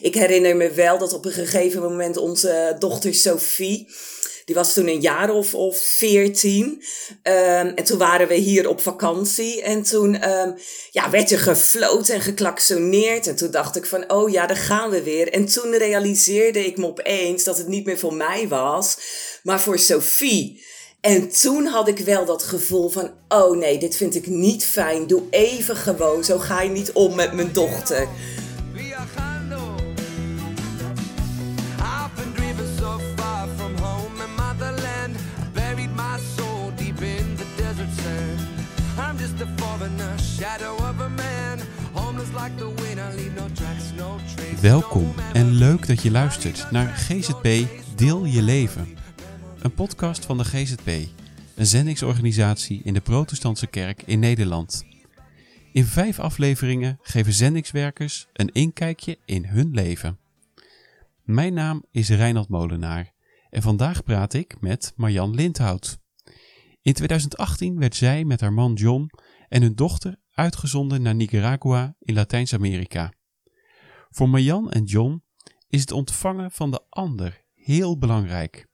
Ik herinner me wel dat op een gegeven moment onze dochter Sophie, die was toen een jaar of, of veertien. Um, en toen waren we hier op vakantie. En toen um, ja, werd er gefloten en geklaksoneerd. En toen dacht ik van, oh ja, daar gaan we weer. En toen realiseerde ik me opeens dat het niet meer voor mij was, maar voor Sophie. En toen had ik wel dat gevoel van, oh nee, dit vind ik niet fijn. Doe even gewoon, zo ga je niet om met mijn dochter. Welkom en leuk dat je luistert naar GZP Deel je Leven. Een podcast van de GZP, een zendingsorganisatie in de Protestantse Kerk in Nederland. In vijf afleveringen geven zendingswerkers een inkijkje in hun leven. Mijn naam is Reinhard Molenaar en vandaag praat ik met Marjan Lindhout. In 2018 werd zij met haar man John en hun dochter uitgezonden naar Nicaragua in Latijns-Amerika. Voor Marjan en John is het ontvangen van de ander heel belangrijk.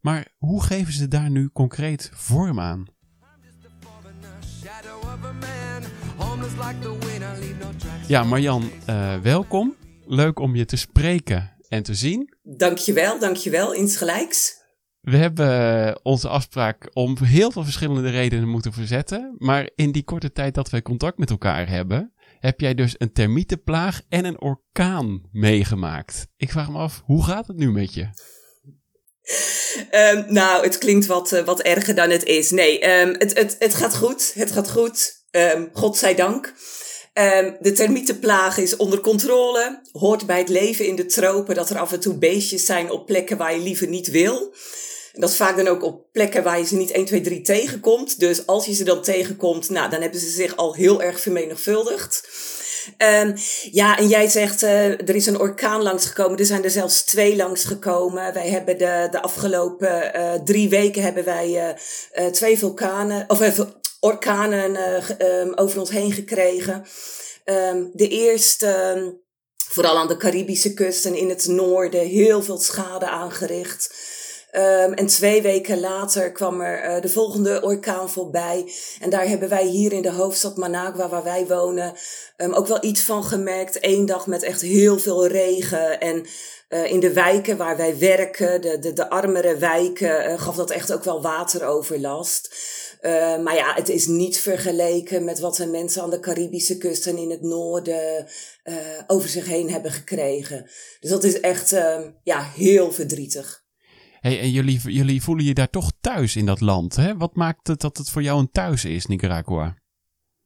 Maar hoe geven ze daar nu concreet vorm aan? Ja, Marjan, uh, welkom. Leuk om je te spreken en te zien. Dankjewel, dankjewel. Insgelijks. We hebben onze afspraak om heel veel verschillende redenen moeten verzetten. Maar in die korte tijd dat wij contact met elkaar hebben, heb jij dus een termietenplaag en een orkaan meegemaakt. Ik vraag me af, hoe gaat het nu met je? Um, nou, het klinkt wat, uh, wat erger dan het is. Nee, um, het, het, het gaat goed. Het gaat goed. Um, Godzijdank. de termietenplaag is onder controle. Hoort bij het leven in de tropen dat er af en toe beestjes zijn op plekken waar je liever niet wil. Dat is vaak dan ook op plekken waar je ze niet 1, 2, 3 tegenkomt. Dus als je ze dan tegenkomt, nou, dan hebben ze zich al heel erg vermenigvuldigd. Um, ja, en jij zegt, uh, er is een orkaan langsgekomen. Er zijn er zelfs twee langsgekomen. Wij hebben de, de afgelopen uh, drie weken hebben wij uh, twee vulkanen, of orkanen um, over ons heen gekregen. Um, de eerste, vooral aan de Caribische kust en in het noorden, heel veel schade aangericht. Um, en twee weken later kwam er uh, de volgende orkaan voorbij. En daar hebben wij hier in de hoofdstad Managua, waar wij wonen, um, ook wel iets van gemerkt. Eén dag met echt heel veel regen. En uh, in de wijken waar wij werken, de, de, de armere wijken, uh, gaf dat echt ook wel wateroverlast. Uh, maar ja, het is niet vergeleken met wat de mensen aan de Caribische kust en in het noorden over zich heen hebben gekregen. Dus dat is echt ja, heel verdrietig. Hey, en jullie, jullie voelen je daar toch thuis in dat land. Hè? Wat maakt het dat het voor jou een thuis is, Nicaragua?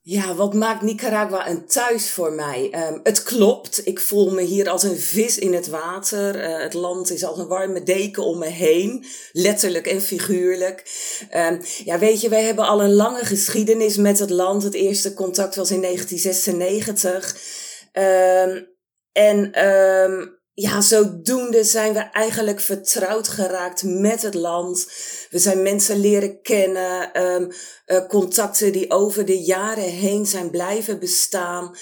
Ja, wat maakt Nicaragua een thuis voor mij? Um, het klopt. Ik voel me hier als een vis in het water. Uh, het land is als een warme deken om me heen. Letterlijk en figuurlijk. Um, ja, weet je, wij hebben al een lange geschiedenis met het land. Het eerste contact was in 1996. Um, en ja, zodoende zijn we eigenlijk vertrouwd geraakt met het land. We zijn mensen leren kennen, um, uh, contacten die over de jaren heen zijn blijven bestaan.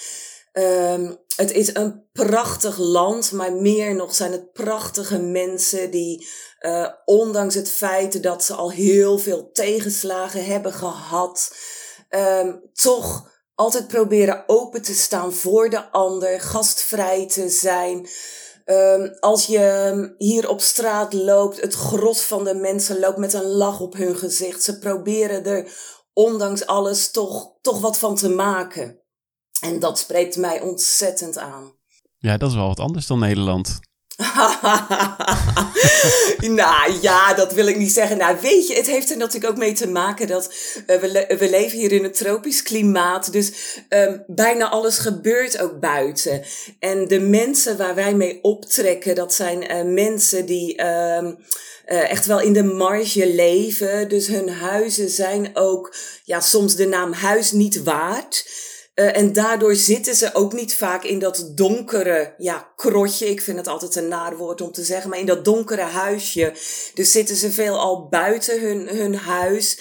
Um, het is een prachtig land, maar meer nog zijn het prachtige mensen die, uh, ondanks het feit dat ze al heel veel tegenslagen hebben gehad, um, toch altijd proberen open te staan voor de ander, gastvrij te zijn. Um, als je ehm, hier op straat loopt, het gros van de mensen loopt met een lach op hun gezicht. Ze proberen er ondanks alles toch, toch wat van te maken. En dat spreekt mij ontzettend aan. Ja, dat is wel wat anders dan Nederland. nou ja, dat wil ik niet zeggen. Nou, weet je, het heeft er natuurlijk ook mee te maken dat uh, we, we leven hier in een tropisch klimaat. Dus um, bijna alles gebeurt ook buiten. En de mensen waar wij mee optrekken, dat zijn uh, mensen die um, uh, echt wel in de marge leven. Dus hun huizen zijn ook ja, soms de naam huis niet waard. Uh, en daardoor zitten ze ook niet vaak in dat donkere, ja, krotje. Ik vind het altijd een naar woord om te zeggen, maar in dat donkere huisje. Dus zitten ze veel al buiten hun, hun huis.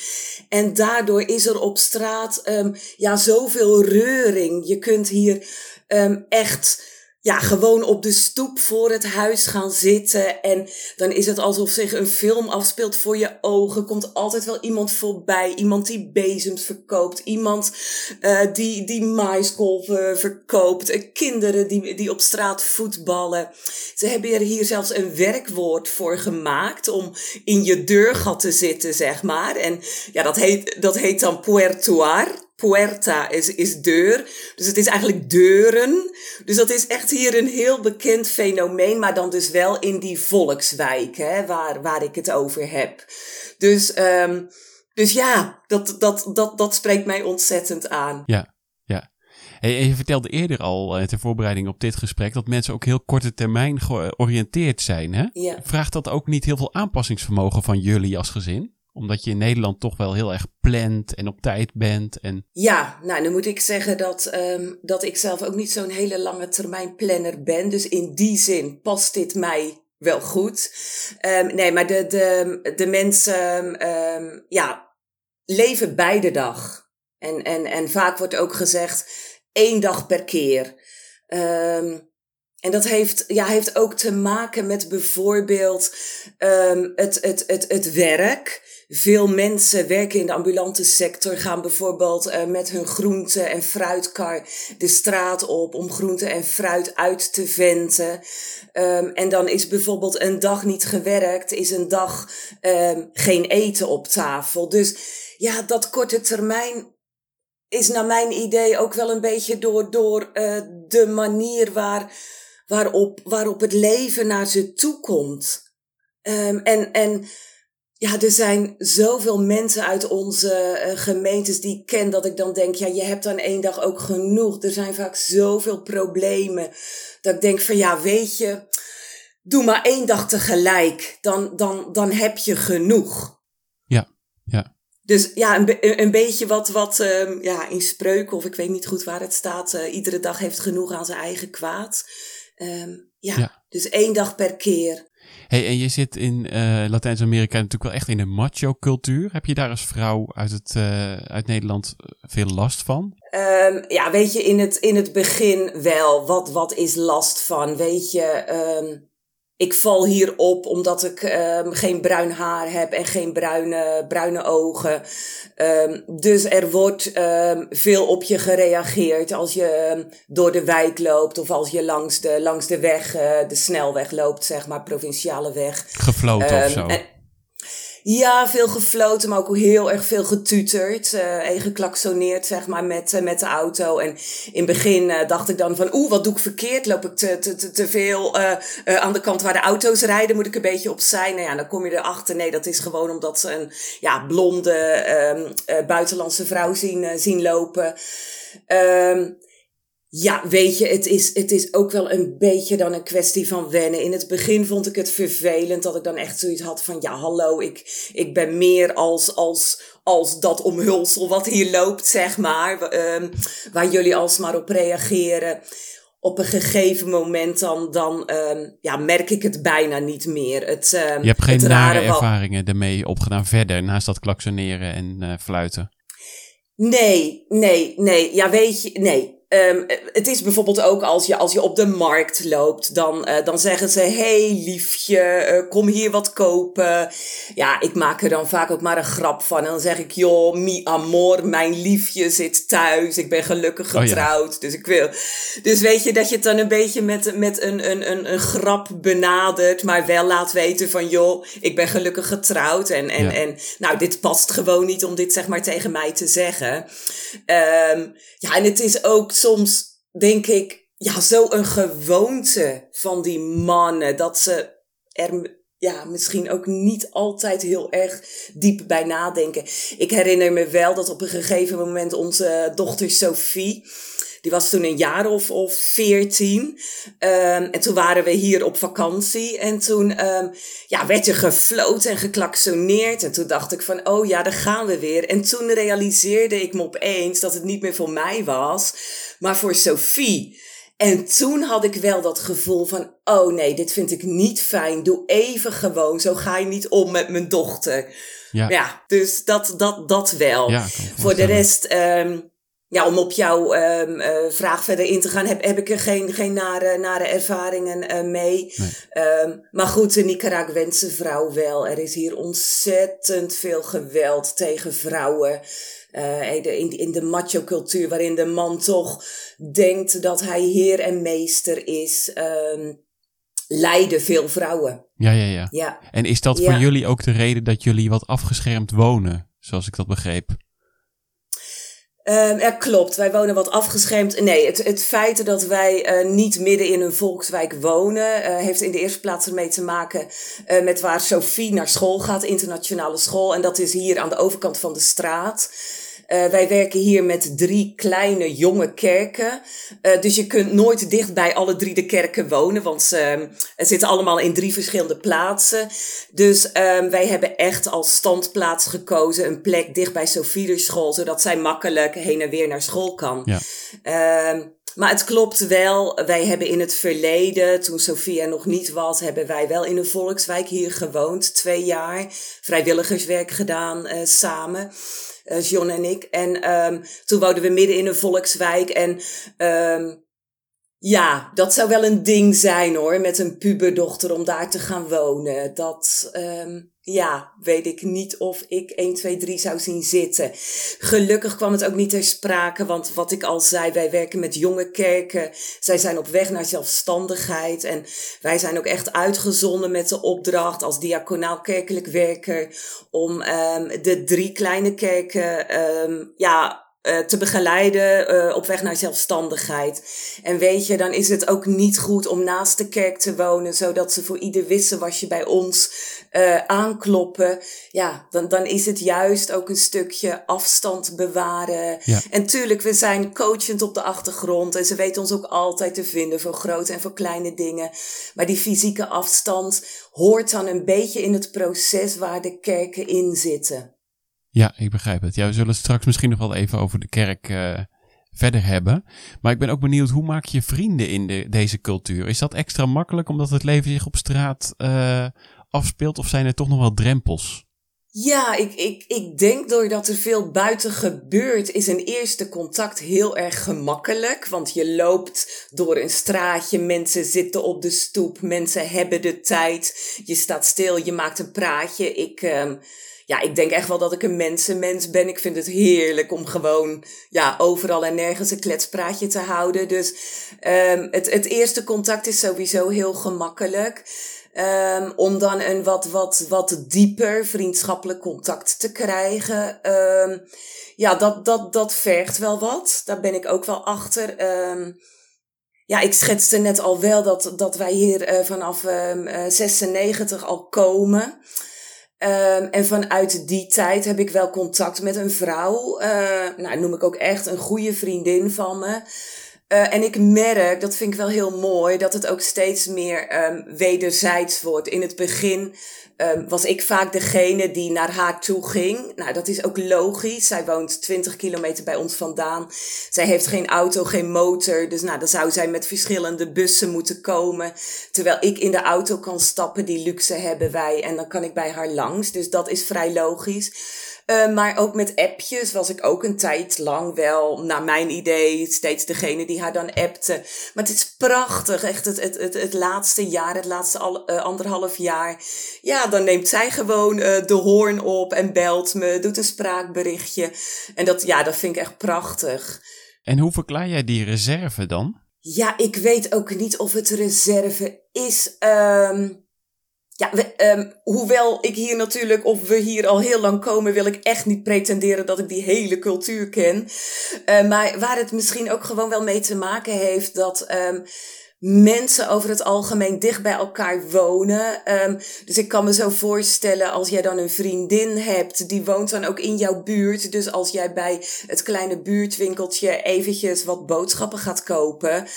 En daardoor is er op straat, um, ja, zoveel reuring. Je kunt hier um, echt ja, gewoon op de stoep voor het huis gaan zitten. En dan is het alsof zich een film afspeelt voor je ogen. Komt altijd wel iemand voorbij. Iemand die bezems verkoopt. Iemand uh, die, die maiskolven verkoopt. Uh, kinderen die, die op straat voetballen. Ze hebben er hier zelfs een werkwoord voor gemaakt. Om in je deurgat te zitten, zeg maar. En ja, dat heet, dat heet dan puertoir puerta is, is deur. Dus het is eigenlijk deuren. Dus dat is echt hier een heel bekend fenomeen, maar dan dus wel in die volkswijk, hè, waar, waar ik het over heb. Dus, um, dus ja, dat, dat, dat, dat spreekt mij ontzettend aan. Ja, ja. Hey, je vertelde eerder al, uh, ter voorbereiding op dit gesprek, dat mensen ook heel korte termijn georiënteerd zijn. Hè? Ja. Vraagt dat ook niet heel veel aanpassingsvermogen van jullie als gezin? Omdat je in Nederland toch wel heel erg plant en op tijd bent. En... Ja, nou dan moet ik zeggen dat, um, dat ik zelf ook niet zo'n hele lange termijn planner ben. Dus in die zin past dit mij wel goed. Um, nee, maar de, de, de mensen um, ja, leven bij de dag. En, en, en vaak wordt ook gezegd één dag per keer. En dat heeft, ja, heeft ook te maken met bijvoorbeeld het, het, het, het werk. Veel mensen werken in de ambulante sector, gaan bijvoorbeeld uh, met hun groente- en fruitkar de straat op om groente en fruit uit te venten. Um, en dan is bijvoorbeeld een dag niet gewerkt, is een dag um, geen eten op tafel. Dus ja, dat korte termijn is naar mijn idee ook wel een beetje door, door uh, de manier waar waarop, waarop het leven naar ze toe komt. Um, en, en ja, er zijn zoveel mensen uit onze uh, gemeentes die ik ken dat ik dan denk, ja, je hebt dan één dag ook genoeg. Er zijn vaak zoveel problemen dat ik denk van, ja, weet je, doe maar één dag tegelijk, dan, dan, dan heb je genoeg. Ja, ja. Dus ja, een, een beetje wat, wat um, ja, in spreuken, of ik weet niet goed waar het staat, uh, iedere dag heeft genoeg aan zijn eigen kwaad. Um, ja, ja, dus één dag per keer. Hey, en je zit in uh, Latijns-Amerika natuurlijk wel echt in een macho-cultuur. Heb je daar als vrouw uit, het, uh, uit Nederland veel last van? Um, ja, weet je, in het, in het begin wel. Wat, wat is last van? Weet je, um, ik val hier op omdat ik um, geen bruin haar heb en geen bruine, bruine ogen. Um, dus er wordt um, veel op je gereageerd als je door de wijk loopt of als je langs de, langs de weg, uh, de snelweg loopt, zeg maar, provinciale weg. Gefloten of zo. En, ja, veel gefloten, maar ook heel erg veel getuterd uh, en geklaksoneerd, zeg maar, met, uh, met de auto. En in het begin uh, dacht ik dan van, oeh, wat doe ik verkeerd? Loop ik te, te, te, veel aan de kant waar de auto's rijden? Moet ik een beetje op zijn? Nou ja, dan kom je erachter. Nee, dat is gewoon omdat ze een ja, blonde um, buitenlandse vrouw zien, zien lopen. Um, ja, weet je, het is, het is ook wel een beetje dan een kwestie van wennen. In het begin vond ik het vervelend dat ik dan echt zoiets had van, ja, hallo, ik, ik ben meer als, als, als dat omhulsel wat hier loopt, zeg maar. Um, waar jullie alsmaar op reageren. Op een gegeven moment dan, dan um, ja, merk ik het bijna niet meer. Het, um, Je hebt geen nare ervaringen ermee opgedaan verder, naast dat klaksoneren en uh, fluiten? Nee, nee, nee. Ja, weet je, nee. Um, het is bijvoorbeeld ook als je, als je op de markt loopt, dan, uh, dan zeggen ze: hey, liefje, uh, kom hier wat kopen. Ja, ik maak er dan vaak ook maar een grap van. En dan zeg ik: joh, mi amor, mijn liefje zit thuis. Ik ben gelukkig getrouwd. Oh ja. Dus ik wil. Dus weet je dat je het dan een beetje met, met een, een, een, een grap benadert, maar wel laat weten van: joh, ik ben gelukkig getrouwd. En, en, ja. en nou, dit past gewoon niet om dit zeg maar tegen mij te zeggen. Um, ja, en het is ook soms denk ik, ja, zo een gewoonte van die mannen. Dat ze er ja, misschien ook niet altijd heel erg diep bij nadenken. Ik herinner me wel dat op een gegeven moment onze dochter Sophie. Die was toen een jaar of, of veertien. Um, en toen waren we hier op vakantie. En toen um, ja, werd er gefloten en geklaksoneerd. En toen dacht ik van, oh ja, daar gaan we weer. En toen realiseerde ik me opeens dat het niet meer voor mij was, maar voor Sophie. En toen had ik wel dat gevoel van, oh nee, dit vind ik niet fijn. Doe even gewoon, zo ga je niet om met mijn dochter. Ja, ja dus dat, dat, dat wel. Ja, voor de rest... Um, ja, om op jouw um, uh, vraag verder in te gaan, heb, heb ik er geen, geen nare, nare ervaringen uh, mee. Nee. Um, maar goed, de Nicaraguense vrouw wel. Er is hier ontzettend veel geweld tegen vrouwen. Uh, in, in de macho-cultuur, waarin de man toch denkt dat hij heer en meester is. Um, lijden veel vrouwen. Ja, ja, ja. ja. En is dat voor jullie ook de reden dat jullie wat afgeschermd wonen, zoals ik dat begreep? Um, ja, klopt. Wij wonen wat afgeschermd. Nee, het, het feit dat wij uh, niet midden in een volkswijk wonen, uh, heeft in de eerste plaats ermee te maken uh, met waar Sophie naar school gaat, internationale school. En dat is hier aan de overkant van de straat. Uh, wij werken hier met drie kleine jonge kerken. Uh, dus je kunt nooit dicht bij alle drie de kerken wonen, want ze uh, zitten allemaal in drie verschillende plaatsen. Dus um, wij hebben echt als standplaats gekozen een plek dicht bij Sofie school, zodat zij makkelijk heen en weer naar school kan. Ja. Um, maar het klopt wel, wij hebben in het verleden, toen Sofia nog niet was, hebben wij wel in een volkswijk hier gewoond. Twee jaar vrijwilligerswerk gedaan uh, samen John en ik. En um, toen woonden we midden in een volkswijk. En um, ja, dat zou wel een ding zijn hoor, met een puberdochter om daar te gaan wonen. Dat, um, ja, weet ik niet of ik 1, 2, 3 zou zien zitten. Gelukkig kwam het ook niet ter sprake, want wat ik al zei, wij werken met jonge kerken. Zij zijn op weg naar zelfstandigheid en wij zijn ook echt uitgezonden met de opdracht als diaconaal kerkelijk werker om um, de drie kleine kerken, um, ja, uh, te begeleiden uh, op weg naar zelfstandigheid. En weet je, dan is het ook niet goed om naast de kerk te wonen, zodat ze voor ieder wissen was je bij ons uh, aankloppen. Ja, dan, dan is het juist ook een stukje afstand bewaren. Ja. En tuurlijk, we zijn coachend op de achtergrond en ze weten ons ook altijd te vinden voor grote en voor kleine dingen. Maar die fysieke afstand hoort dan een beetje in het proces waar de kerken in zitten. Ja, ik begrijp het. Ja, we zullen straks misschien nog wel even over de kerk uh, verder hebben. Maar ik ben ook benieuwd, hoe maak je vrienden in de, deze cultuur? Is dat extra makkelijk omdat het leven zich op straat uh, afspeelt? Of zijn er toch nog wel drempels? Ja, ik, ik, ik denk doordat er veel buiten gebeurt, is een eerste contact heel erg gemakkelijk. Want je loopt door een straatje, mensen zitten op de stoep, mensen hebben de tijd. Je staat stil, je maakt een praatje. Ik, uh, ja, ik denk echt wel dat ik een mensenmens ben. Ik vind het heerlijk om gewoon ja, overal en nergens een kletspraatje te houden. Dus um, het, het eerste contact is sowieso heel gemakkelijk. Um, om dan een wat, wat, wat dieper vriendschappelijk contact te krijgen. Um, ja, dat, dat, dat vergt wel wat. Daar ben ik ook wel achter. ja, ik schetste net al wel dat, dat wij hier uh, vanaf uh, 96 al komen. Um, en vanuit die tijd heb ik wel contact met een vrouw. Uh, nou, noem ik ook echt een goede vriendin van me. Uh, en ik merk, dat vind ik wel heel mooi, dat het ook steeds meer um, wederzijds wordt. In het begin um, was ik vaak degene die naar haar toe ging. Nou, dat is ook logisch. Zij woont 20 kilometer bij ons vandaan. Zij heeft geen auto, geen motor. Dus nou, dan zou zij met verschillende bussen moeten komen. Terwijl ik in de auto kan stappen, die luxe hebben wij. En dan kan ik bij haar langs. Dus dat is vrij logisch. Uh, maar ook met appjes was ik ook een tijd lang wel, naar mijn idee, steeds degene die haar dan appte. Maar het is prachtig, echt het, het, het, het laatste jaar, het laatste al, uh, anderhalf jaar. Ja, dan neemt zij gewoon uh, de hoorn op en belt me, doet een spraakberichtje. En dat, ja, dat vind ik echt prachtig. En hoe verklaar jij die reserve dan? Ja, ik weet ook niet of het reserve is. Um, ja, um, hoewel ik hier natuurlijk, of we hier al heel lang komen, wil ik echt niet pretenderen dat ik die hele cultuur ken. Uh, maar waar het misschien ook gewoon wel mee te maken heeft dat um, mensen over het algemeen dicht bij elkaar wonen. Um, dus ik kan me zo voorstellen als jij dan een vriendin hebt, die woont dan ook in jouw buurt. Dus als jij bij het kleine buurtwinkeltje eventjes wat boodschappen gaat kopen,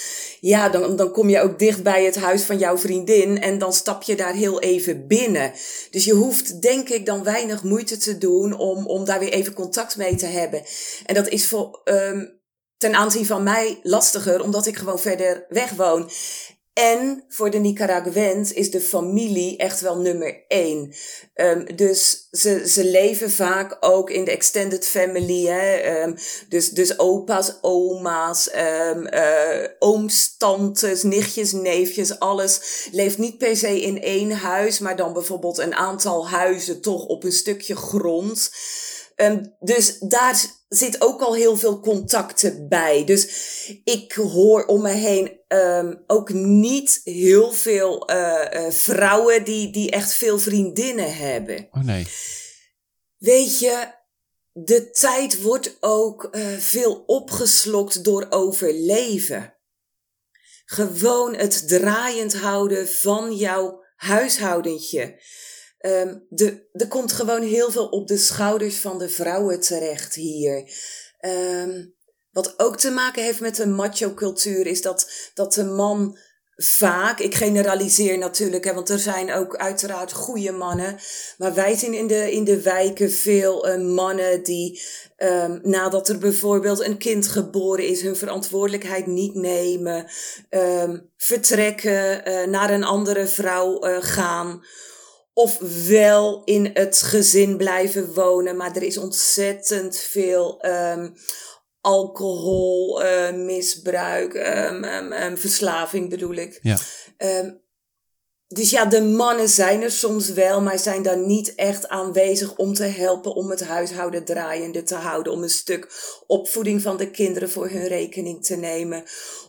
ja, dan, dan kom je ook dicht bij het huis van jouw vriendin en dan stap je daar heel even binnen. Dus je hoeft denk ik dan weinig moeite te doen om, om daar weer even contact mee te hebben. En dat is voor... Um, ten aanzien van mij lastiger, omdat ik gewoon verder weg woon. En voor de Nicaraguens is de familie echt wel nummer één. Um, dus ze, ze leven vaak ook in de extended family. Hè? Um, dus, dus opa's, oma's, um, uh, ooms, tantes, nichtjes, neefjes, alles leeft niet per se in één huis, maar dan bijvoorbeeld een aantal huizen toch op een stukje grond. Dus daar zit ook al heel veel contacten bij. Dus ik hoor om me heen um, ook niet heel veel uh, uh, vrouwen die, die echt veel vriendinnen hebben. Oh nee. Weet je, de tijd wordt ook uh, veel opgeslokt door overleven. Gewoon het draaiend houden van jouw huishoudentje. Um, de, er komt gewoon heel veel op de schouders van de vrouwen terecht hier. Um, wat ook te maken heeft met de macho-cultuur is dat, dat de man vaak, ik generaliseer natuurlijk, hè, want er zijn ook uiteraard goede mannen, maar wij zien in de, in de wijken veel uh, mannen die um, nadat er bijvoorbeeld een kind geboren is, hun verantwoordelijkheid niet nemen, vertrekken, uh, naar een andere vrouw uh, gaan of wel in het gezin blijven wonen. Maar er is ontzettend veel um, alcohol, uh, misbruik, um, um, verslaving bedoel ik. Ja. dus ja, de mannen zijn er soms wel, maar zijn dan niet echt aanwezig om te helpen om het huishouden draaiende te houden. Om een stuk opvoeding van de kinderen voor hun rekening te nemen.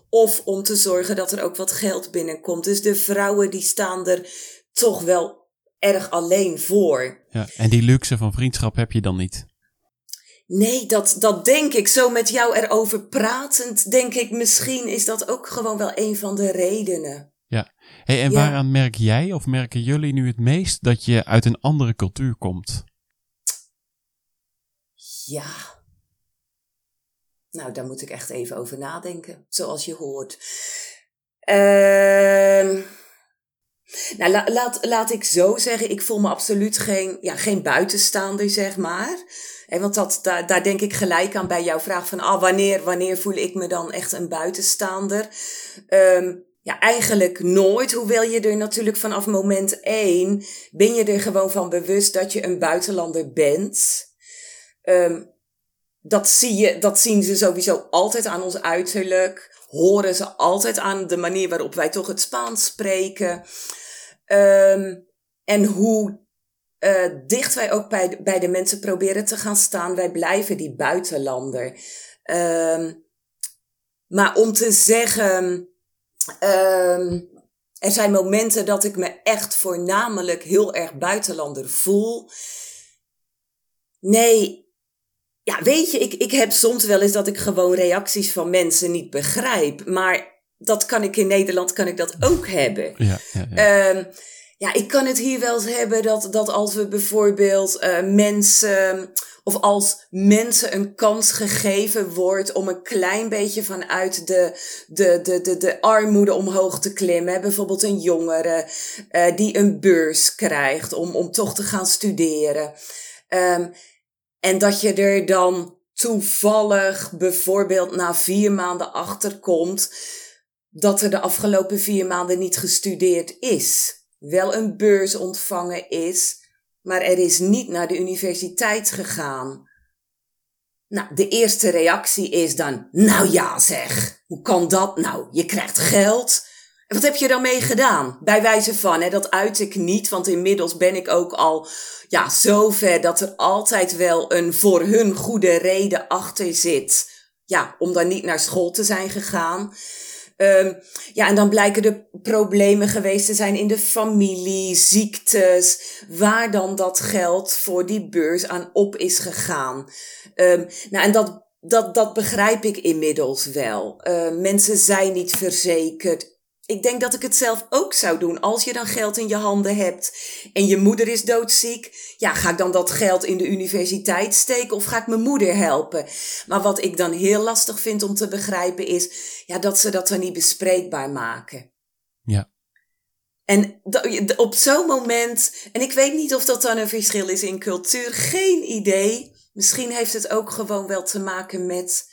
Of om te zorgen dat er ook wat geld binnenkomt. Dus de vrouwen die staan er toch wel erg alleen voor. Ja, en die luxe van vriendschap heb je dan niet? Nee, dat, dat denk ik. Zo met jou erover pratend, denk ik, misschien is dat ook gewoon wel een van de redenen. Ja. Hey, en waaraan merk jij of merken jullie nu het meest dat je uit een andere cultuur komt? Ja. Nou, daar moet ik echt even over nadenken, zoals je hoort. Ehm. Nou, laat, laat ik zo zeggen, ik voel me absoluut geen, ja, geen buitenstaander, zeg maar. En want dat, daar, daar denk ik gelijk aan bij jouw vraag van, ah, wanneer, wanneer voel ik me dan echt een buitenstaander? Um, ja, eigenlijk nooit. Hoewel je er natuurlijk vanaf moment één ben je er gewoon van bewust dat je een buitenlander bent. Um, dat, zie je, dat zien ze sowieso altijd aan ons uiterlijk. Horen ze altijd aan de manier waarop wij toch het Spaans spreken. Um, en hoe uh, dicht wij ook bij bij de mensen proberen te gaan staan. Wij blijven die buitenlander. Um, maar om te zeggen, um, er zijn momenten dat ik me echt voornamelijk heel erg buitenlander voel. Nee, ja, weet je, ik, ik heb soms wel eens dat ik gewoon reacties van mensen niet begrijp. Maar dat kan ik in Nederland, kan ik dat ook hebben. Ja, ja, ja. Um, ja ik kan het hier wel eens hebben dat, dat als we bijvoorbeeld uh, mensen, of als mensen een kans gegeven wordt om een klein beetje vanuit de, de, de, de, de armoede omhoog te klimmen. Bijvoorbeeld een jongere uh, die een beurs krijgt om, om toch te gaan studeren. Um, en dat je er dan toevallig bijvoorbeeld na vier maanden achterkomt dat er de afgelopen vier maanden niet gestudeerd is. Wel een beurs ontvangen is, maar er is niet naar de universiteit gegaan. Nou, de eerste reactie is dan, nou ja zeg, hoe kan dat nou? Je krijgt geld. En wat heb je dan mee gedaan? Bij wijze van, hè, dat uit ik niet, want inmiddels ben ik ook al ja, zover dat er altijd wel een voor hun goede reden achter zit. Ja, om dan niet naar school te zijn gegaan. Um, ja, en dan blijken er problemen geweest te zijn in de familie, ziektes, waar dan dat geld voor die beurs aan op is gegaan. Um, nou, en dat, dat, dat begrijp ik inmiddels wel. Uh, mensen zijn niet verzekerd. Ik denk dat ik het zelf ook zou doen. Als je dan geld in je handen hebt en je moeder is doodziek, ja, ga ik dan dat geld in de universiteit steken of ga ik mijn moeder helpen? Maar wat ik dan heel lastig vind om te begrijpen is, ja, dat ze dat dan niet bespreekbaar maken. Ja. En op zo'n moment, en ik weet niet of dat dan een verschil is in cultuur, geen idee. Misschien heeft het ook gewoon wel te maken met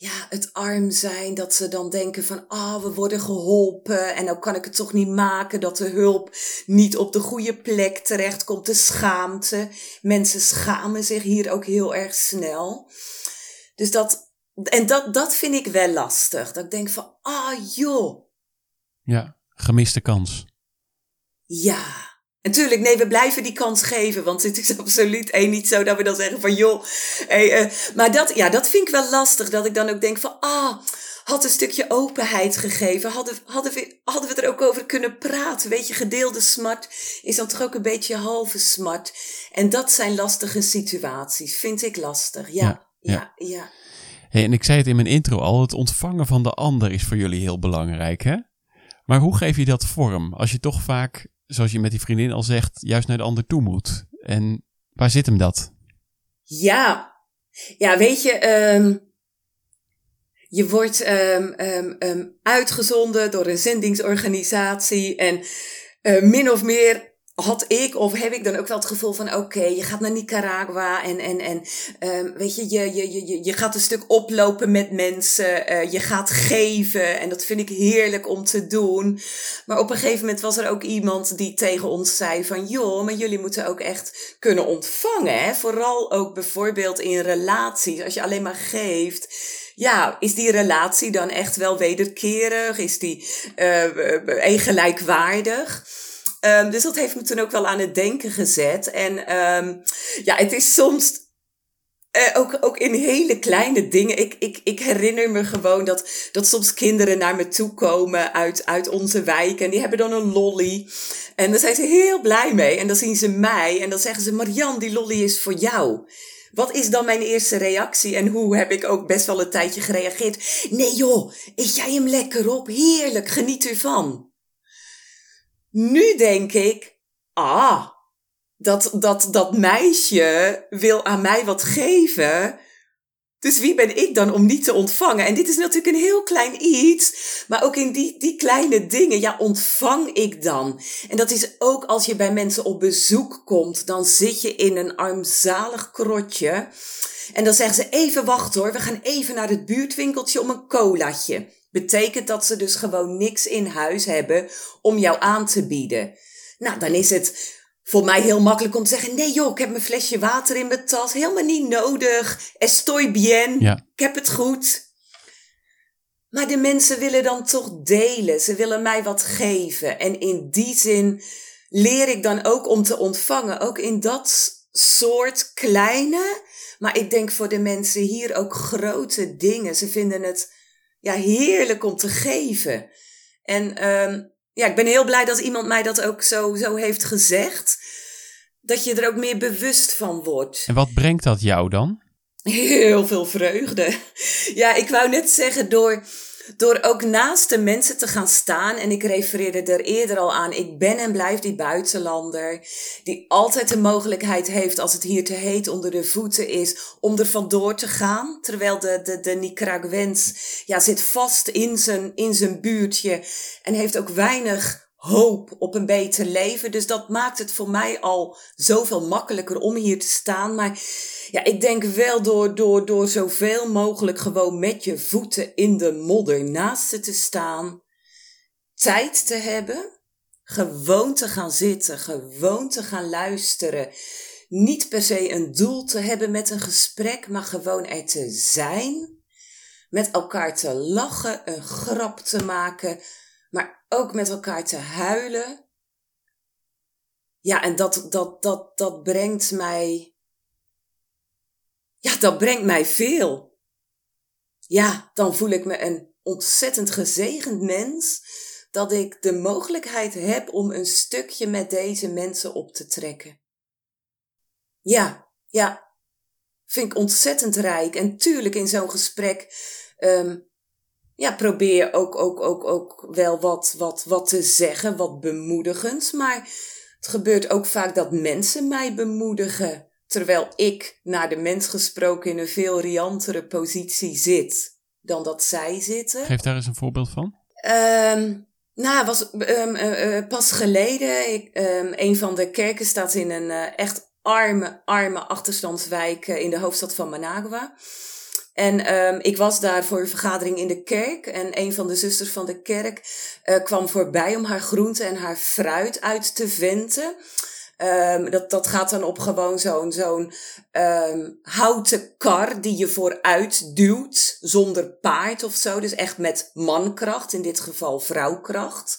ja, het arm zijn, dat ze dan denken van, ah, oh, we worden geholpen en nou kan ik het toch niet maken dat de hulp niet op de goede plek terechtkomt, de schaamte. Mensen schamen zich hier ook heel erg snel. Dus dat, en dat, dat vind ik wel lastig. Dat ik denk van, ah joh. Ja, gemiste kans. Ja, Natuurlijk, nee, we blijven die kans geven. Want het is absoluut één niet zo dat we dan zeggen van joh. Hey, uh, maar dat, ja, dat vind ik wel lastig. Dat ik dan ook denk van ah, had een stukje openheid gegeven. Hadden, hadden, we, hadden we er ook over kunnen praten. Weet je, gedeelde smart is dan toch ook een beetje halve smart. En dat zijn lastige situaties. Vind ik lastig. Ja, ja, ja. ja. Hey, en ik zei het in mijn intro al. Het ontvangen van de ander is voor jullie heel belangrijk, hè? Maar hoe geef je dat vorm? Als je toch vaak zoals je met die vriendin al zegt, juist naar de ander toe moet. En waar zit hem dat? Ja, ja weet je, um, je wordt um, uitgezonden door een zendingsorganisatie en uh, min of meer had ik of heb ik dan ook wel het gevoel van oké, je gaat naar Nicaragua en, en, en um, weet je, je, je, je, je gaat een stuk oplopen met mensen, uh, je gaat geven en dat vind ik heerlijk om te doen. Maar op een gegeven moment was er ook iemand die tegen ons zei van joh, maar jullie moeten ook echt kunnen ontvangen. Hè? Vooral ook bijvoorbeeld in relaties, als je alleen maar geeft ja, is die relatie dan echt wel wederkerig? Is die uh, gelijkwaardig? Um, dus dat heeft me toen ook wel aan het denken gezet. En um, ja, het is soms uh, ook, ook in hele kleine dingen. Ik, ik, ik herinner me gewoon dat, dat soms kinderen naar me toe komen uit, uit onze wijk. En die hebben dan een lolly. En daar zijn ze heel blij mee. En dan zien ze mij. En dan zeggen ze: Marian, die lolly is voor jou. Wat is dan mijn eerste reactie en hoe heb ik ook best wel een tijdje gereageerd? Nee joh, eet jij hem lekker op? Heerlijk, geniet ervan. Nu denk ik, ah, dat, dat, dat meisje wil aan mij wat geven. Dus wie ben ik dan om niet te ontvangen? En dit is natuurlijk een heel klein iets, maar ook in die, die kleine dingen, ja, ontvang ik dan. En dat is ook als je bij mensen op bezoek komt, dan zit je in een armzalig krotje. En dan zeggen ze, even wachten hoor, we gaan even naar het buurtwinkeltje om een colaatje. Betekent dat ze dus gewoon niks in huis hebben om jou aan te bieden. Nou, dan is het voor mij heel makkelijk om te zeggen: nee joh, ik heb mijn flesje water in mijn tas. Helemaal niet nodig. Estoy bien. Ja. Ik heb het goed. Maar de mensen willen dan toch delen. Ze willen mij wat geven. En in die zin leer ik dan ook om te ontvangen. Ook in dat soort kleine, maar ik denk voor de mensen hier ook grote dingen. Ze vinden het ja, heerlijk om te geven. En um, ja, ik ben heel blij dat iemand mij dat ook zo, zo heeft gezegd. Dat je er ook meer bewust van wordt. En wat brengt dat jou dan? Heel veel vreugde. Ja, ik wou net zeggen, door door ook naast de mensen te gaan staan. En ik refereerde er eerder al aan. Ik ben en blijf die buitenlander. Die altijd de mogelijkheid heeft, als het hier te heet onder de voeten is, om er vandoor te gaan. Terwijl de, de, de Nicaraguens ja, zit vast in zijn, in zijn buurtje. En heeft ook weinig hoop op een beter leven. Dus dat maakt het voor mij al zoveel makkelijker om hier te staan. Maar ja, ik denk wel door, door, door zoveel mogelijk gewoon met je voeten in de modder naast te staan. Tijd te hebben. Gewoon te gaan zitten. Gewoon te gaan luisteren. Niet per se een doel te hebben met een gesprek, maar gewoon er te zijn. Met elkaar te lachen, een grap te maken maar ook met elkaar te huilen. Ja, en dat, dat, dat, dat brengt mij. Ja, dat brengt mij veel. Ja, dan voel ik me een ontzettend gezegend mens dat ik de mogelijkheid heb om een stukje met deze mensen op te trekken. Ja, ja, vind ik ontzettend rijk. En tuurlijk in zo'n gesprek um, ja, probeer ook, ook, ook, ook wel wat, wat, wat te zeggen, wat bemoedigends. Maar het gebeurt ook vaak dat mensen mij bemoedigen. Terwijl ik naar de mens gesproken in een veel riantere positie zit dan dat zij zitten. Geef daar eens een voorbeeld van. Um, nou, was um, uh, pas geleden. Ik, um, een van de kerken staat in een uh, echt arme, arme achterstandswijk in de hoofdstad van Managua. En ehm, ik was daar voor een vergadering in de kerk. En een van de zusters van de kerk uh, kwam voorbij om haar groente en haar fruit uit te venten. Um, dat, dat gaat dan op gewoon zo'n zo'n um, houten kar die je vooruit duwt zonder paard of zo. Dus echt met mankracht, in dit geval vrouwkracht.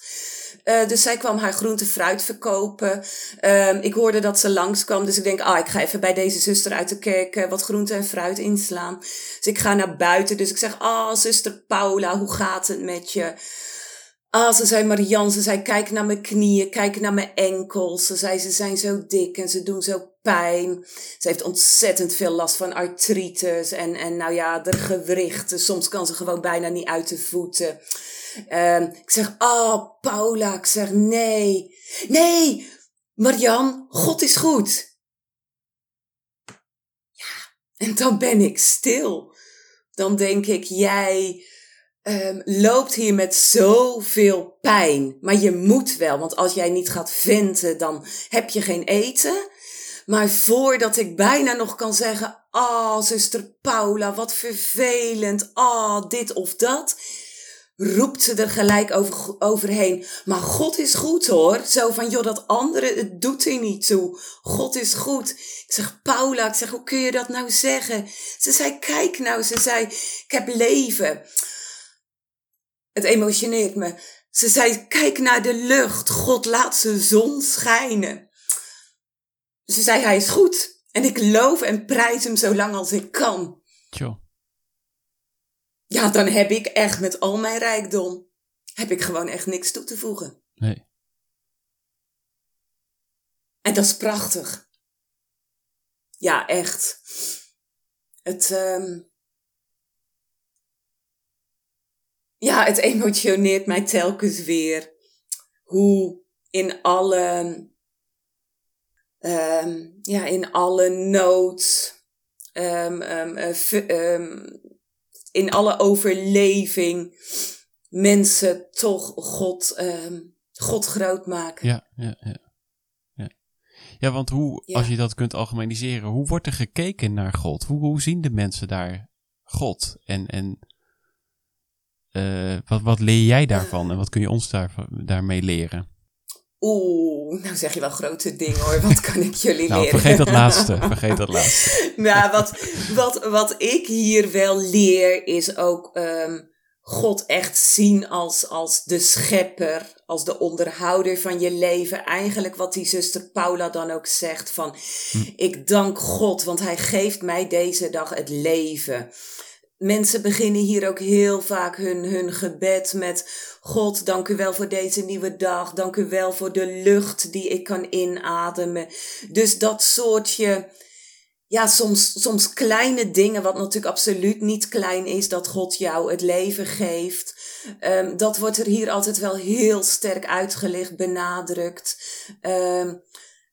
Uh, dus zij kwam haar groente fruit verkopen. Um, ik hoorde dat ze langskwam. Dus ik denk, ah, ik ga even bij deze zuster uit de kerk uh, wat groente en fruit inslaan. Dus ik ga naar buiten. Dus ik zeg, ah, zuster Paula, hoe gaat het met je? Ah, ze zei Marianne, ze zei kijk naar mijn knieën, kijk naar mijn enkels. Ze zei ze zijn zo dik en ze doen zo pijn. Ze heeft ontzettend veel last van artritis en, en nou ja, de gewrichten. Soms kan ze gewoon bijna niet uit de voeten. Um, ik zeg, ah, oh, Paula, ik zeg nee. Nee, Marianne, God is goed. Ja, en dan ben ik stil. Dan denk ik, jij um, loopt hier met zoveel pijn. Maar je moet wel, want als jij niet gaat venten, dan heb je geen eten. Maar voordat ik bijna nog kan zeggen, ah, zuster Paula, wat vervelend, ah, dit of dat, roept ze er gelijk over, overheen. Maar God is goed hoor. Zo van, joh, dat andere, het doet er niet toe. God is goed. Ik zeg, Paula, ik zeg, hoe kun je dat nou zeggen? Ze zei, kijk nou, ze zei, ik heb leven. Het emotioneert me. Ze zei, kijk naar de lucht. God laat zijn zon schijnen. Ze zei, hij is goed. En ik loof en prijs hem zo lang als ik kan. Tjo. Ja, dan heb ik echt met al mijn rijkdom, heb ik gewoon echt niks toe te voegen. Nee. En dat is prachtig. Ja, echt. Het, um, ja, het emotioneert mij telkens weer. Hoe in alle, um, ja, in alle nood, um, um, in alle overleving mensen toch God, God groot maken. Ja, ja, ja. Ja, ja want hoe, als je dat kunt algemeniseren, hoe wordt er gekeken naar God? Hoe, hoe zien de mensen daar God? En, en uh, wat, wat leer jij daarvan en wat kun je ons daar, daarmee leren? Oeh, nou zeg je wel grote dingen hoor. Wat kan ik jullie nou, leren? Vergeet dat laatste. Vergeet dat laatste. nou, wat, wat, wat ik hier wel leer is ook um, God echt zien als, als de schepper, als de onderhouder van je leven. Eigenlijk wat die zuster Paula dan ook zegt van, hm. ik dank God, want hij geeft mij deze dag het leven mensen beginnen hier ook heel vaak hun, hun gebed met God, dank u wel voor deze nieuwe dag. Dank u wel voor de lucht die ik kan inademen. Dus dat soortje, ja, soms, soms kleine dingen, wat natuurlijk absoluut niet klein is, dat God jou het leven geeft. Um, dat wordt er hier altijd wel heel sterk uitgelicht, benadrukt. Um,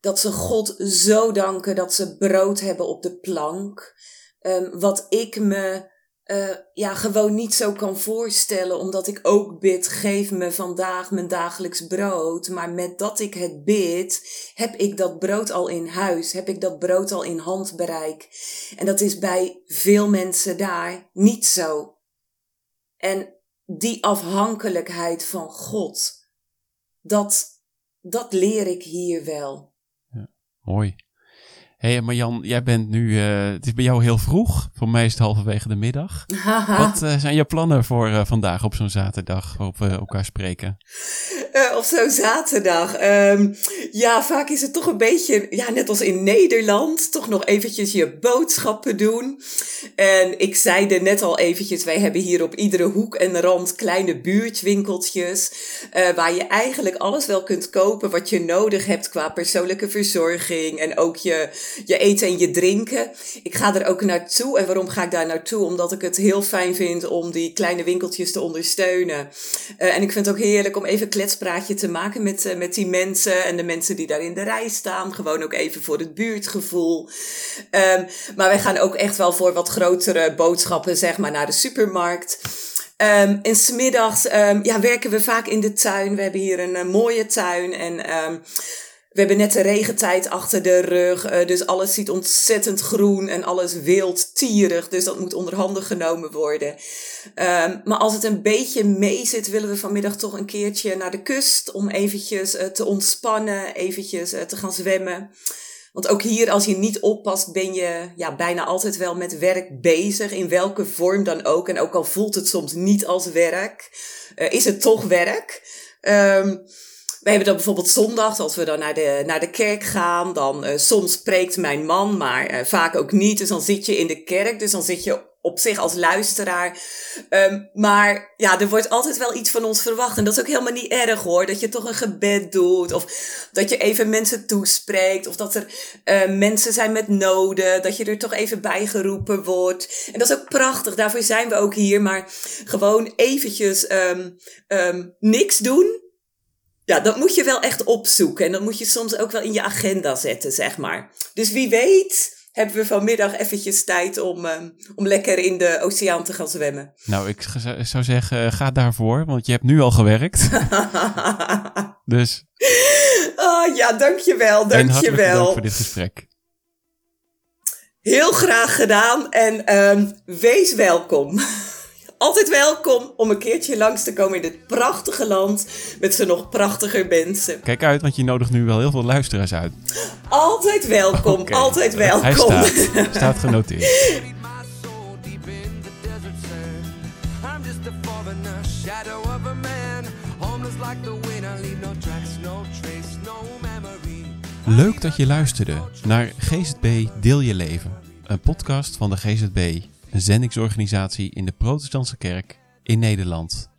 dat ze God zo danken dat ze brood hebben op de plank. Um, wat ik me uh, ja, gewoon niet zo kan voorstellen, omdat ik ook bid, geef me vandaag mijn dagelijks brood. Maar met dat ik het bid, heb ik dat brood al in huis, heb ik dat brood al in handbereik. En dat is bij veel mensen daar niet zo. En die afhankelijkheid van God, dat, dat leer ik hier wel. Ja, mooi hey, Marjan, jij bent nu, uh, het is bij jou heel vroeg. Voor mij is het halverwege de middag. Wat uh, zijn je plannen voor uh, vandaag op zo'n zaterdag waarop we elkaar spreken? Op zo'n zaterdag? Um, ja, vaak is het toch een beetje, ja, net als in Nederland, toch nog eventjes je boodschappen doen. En ik zei er net al eventjes, wij hebben hier op iedere hoek en rand kleine buurtwinkeltjes. waar je eigenlijk alles wel kunt kopen wat je nodig hebt qua persoonlijke verzorging en ook je je eten en je drinken. Ik ga er ook naartoe. En waarom ga ik daar naartoe? Omdat ik het heel fijn vind om die kleine winkeltjes te ondersteunen. Uh, en ik vind het ook heerlijk om even kletspraatje te maken met, uh, met die mensen en de mensen die daar in de rij staan. Gewoon ook even voor het buurtgevoel. Um, maar wij gaan ook echt wel voor wat grotere boodschappen, zeg maar, naar de supermarkt. Um, en smiddags um, ja, werken we vaak in de tuin. We hebben hier een, een mooie tuin. En we hebben net de regentijd achter de rug, uh, dus alles ziet ontzettend groen en alles wild, tierig. Dus dat moet onder handen genomen worden. Um, maar als het een beetje mee zit, willen we vanmiddag toch een keertje naar de kust om eventjes uh, te ontspannen, eventjes uh, te gaan zwemmen. Want ook hier, als je niet oppast, ben je ja, bijna altijd wel met werk bezig, in welke vorm dan ook. En ook al voelt het soms niet als werk, is het toch werk. Um, we hebben dan bijvoorbeeld zondag, als we dan naar de, naar de kerk gaan, dan uh, soms spreekt mijn man, maar uh, vaak ook niet. Dus dan zit je in de kerk, dus dan zit je op zich als luisteraar. Um, maar ja, er wordt altijd wel iets van ons verwacht. En dat is ook helemaal niet erg hoor. Dat je toch een gebed doet. Of dat je even mensen toespreekt. Of dat er uh, mensen zijn met noden. Dat je er toch even bij geroepen wordt. En dat is ook prachtig. Daarvoor zijn we ook hier. Maar gewoon eventjes um, um, niks doen. Ja, dat moet je wel echt opzoeken. En dat moet je soms ook wel in je agenda zetten, zeg maar. Dus wie weet hebben we vanmiddag eventjes tijd om, um, om lekker in de oceaan te gaan zwemmen. Nou, ik zou zeggen, ga daarvoor, want je hebt nu al gewerkt. dus. Oh ja, dankjewel, dankjewel. En dank voor dit gesprek. Heel graag gedaan en um, wees welkom altijd welkom om een keertje langs te komen in dit prachtige land met z'n nog prachtiger mensen. Kijk uit, want je nodigt nu wel heel veel luisteraars uit. Altijd welkom, okay. altijd welkom. Hij staat, staat genoteerd. Leuk dat je luisterde naar GZB Deel Je Leven, een podcast van de GZB een zendingsorganisatie in de Protestantse Kerk in Nederland.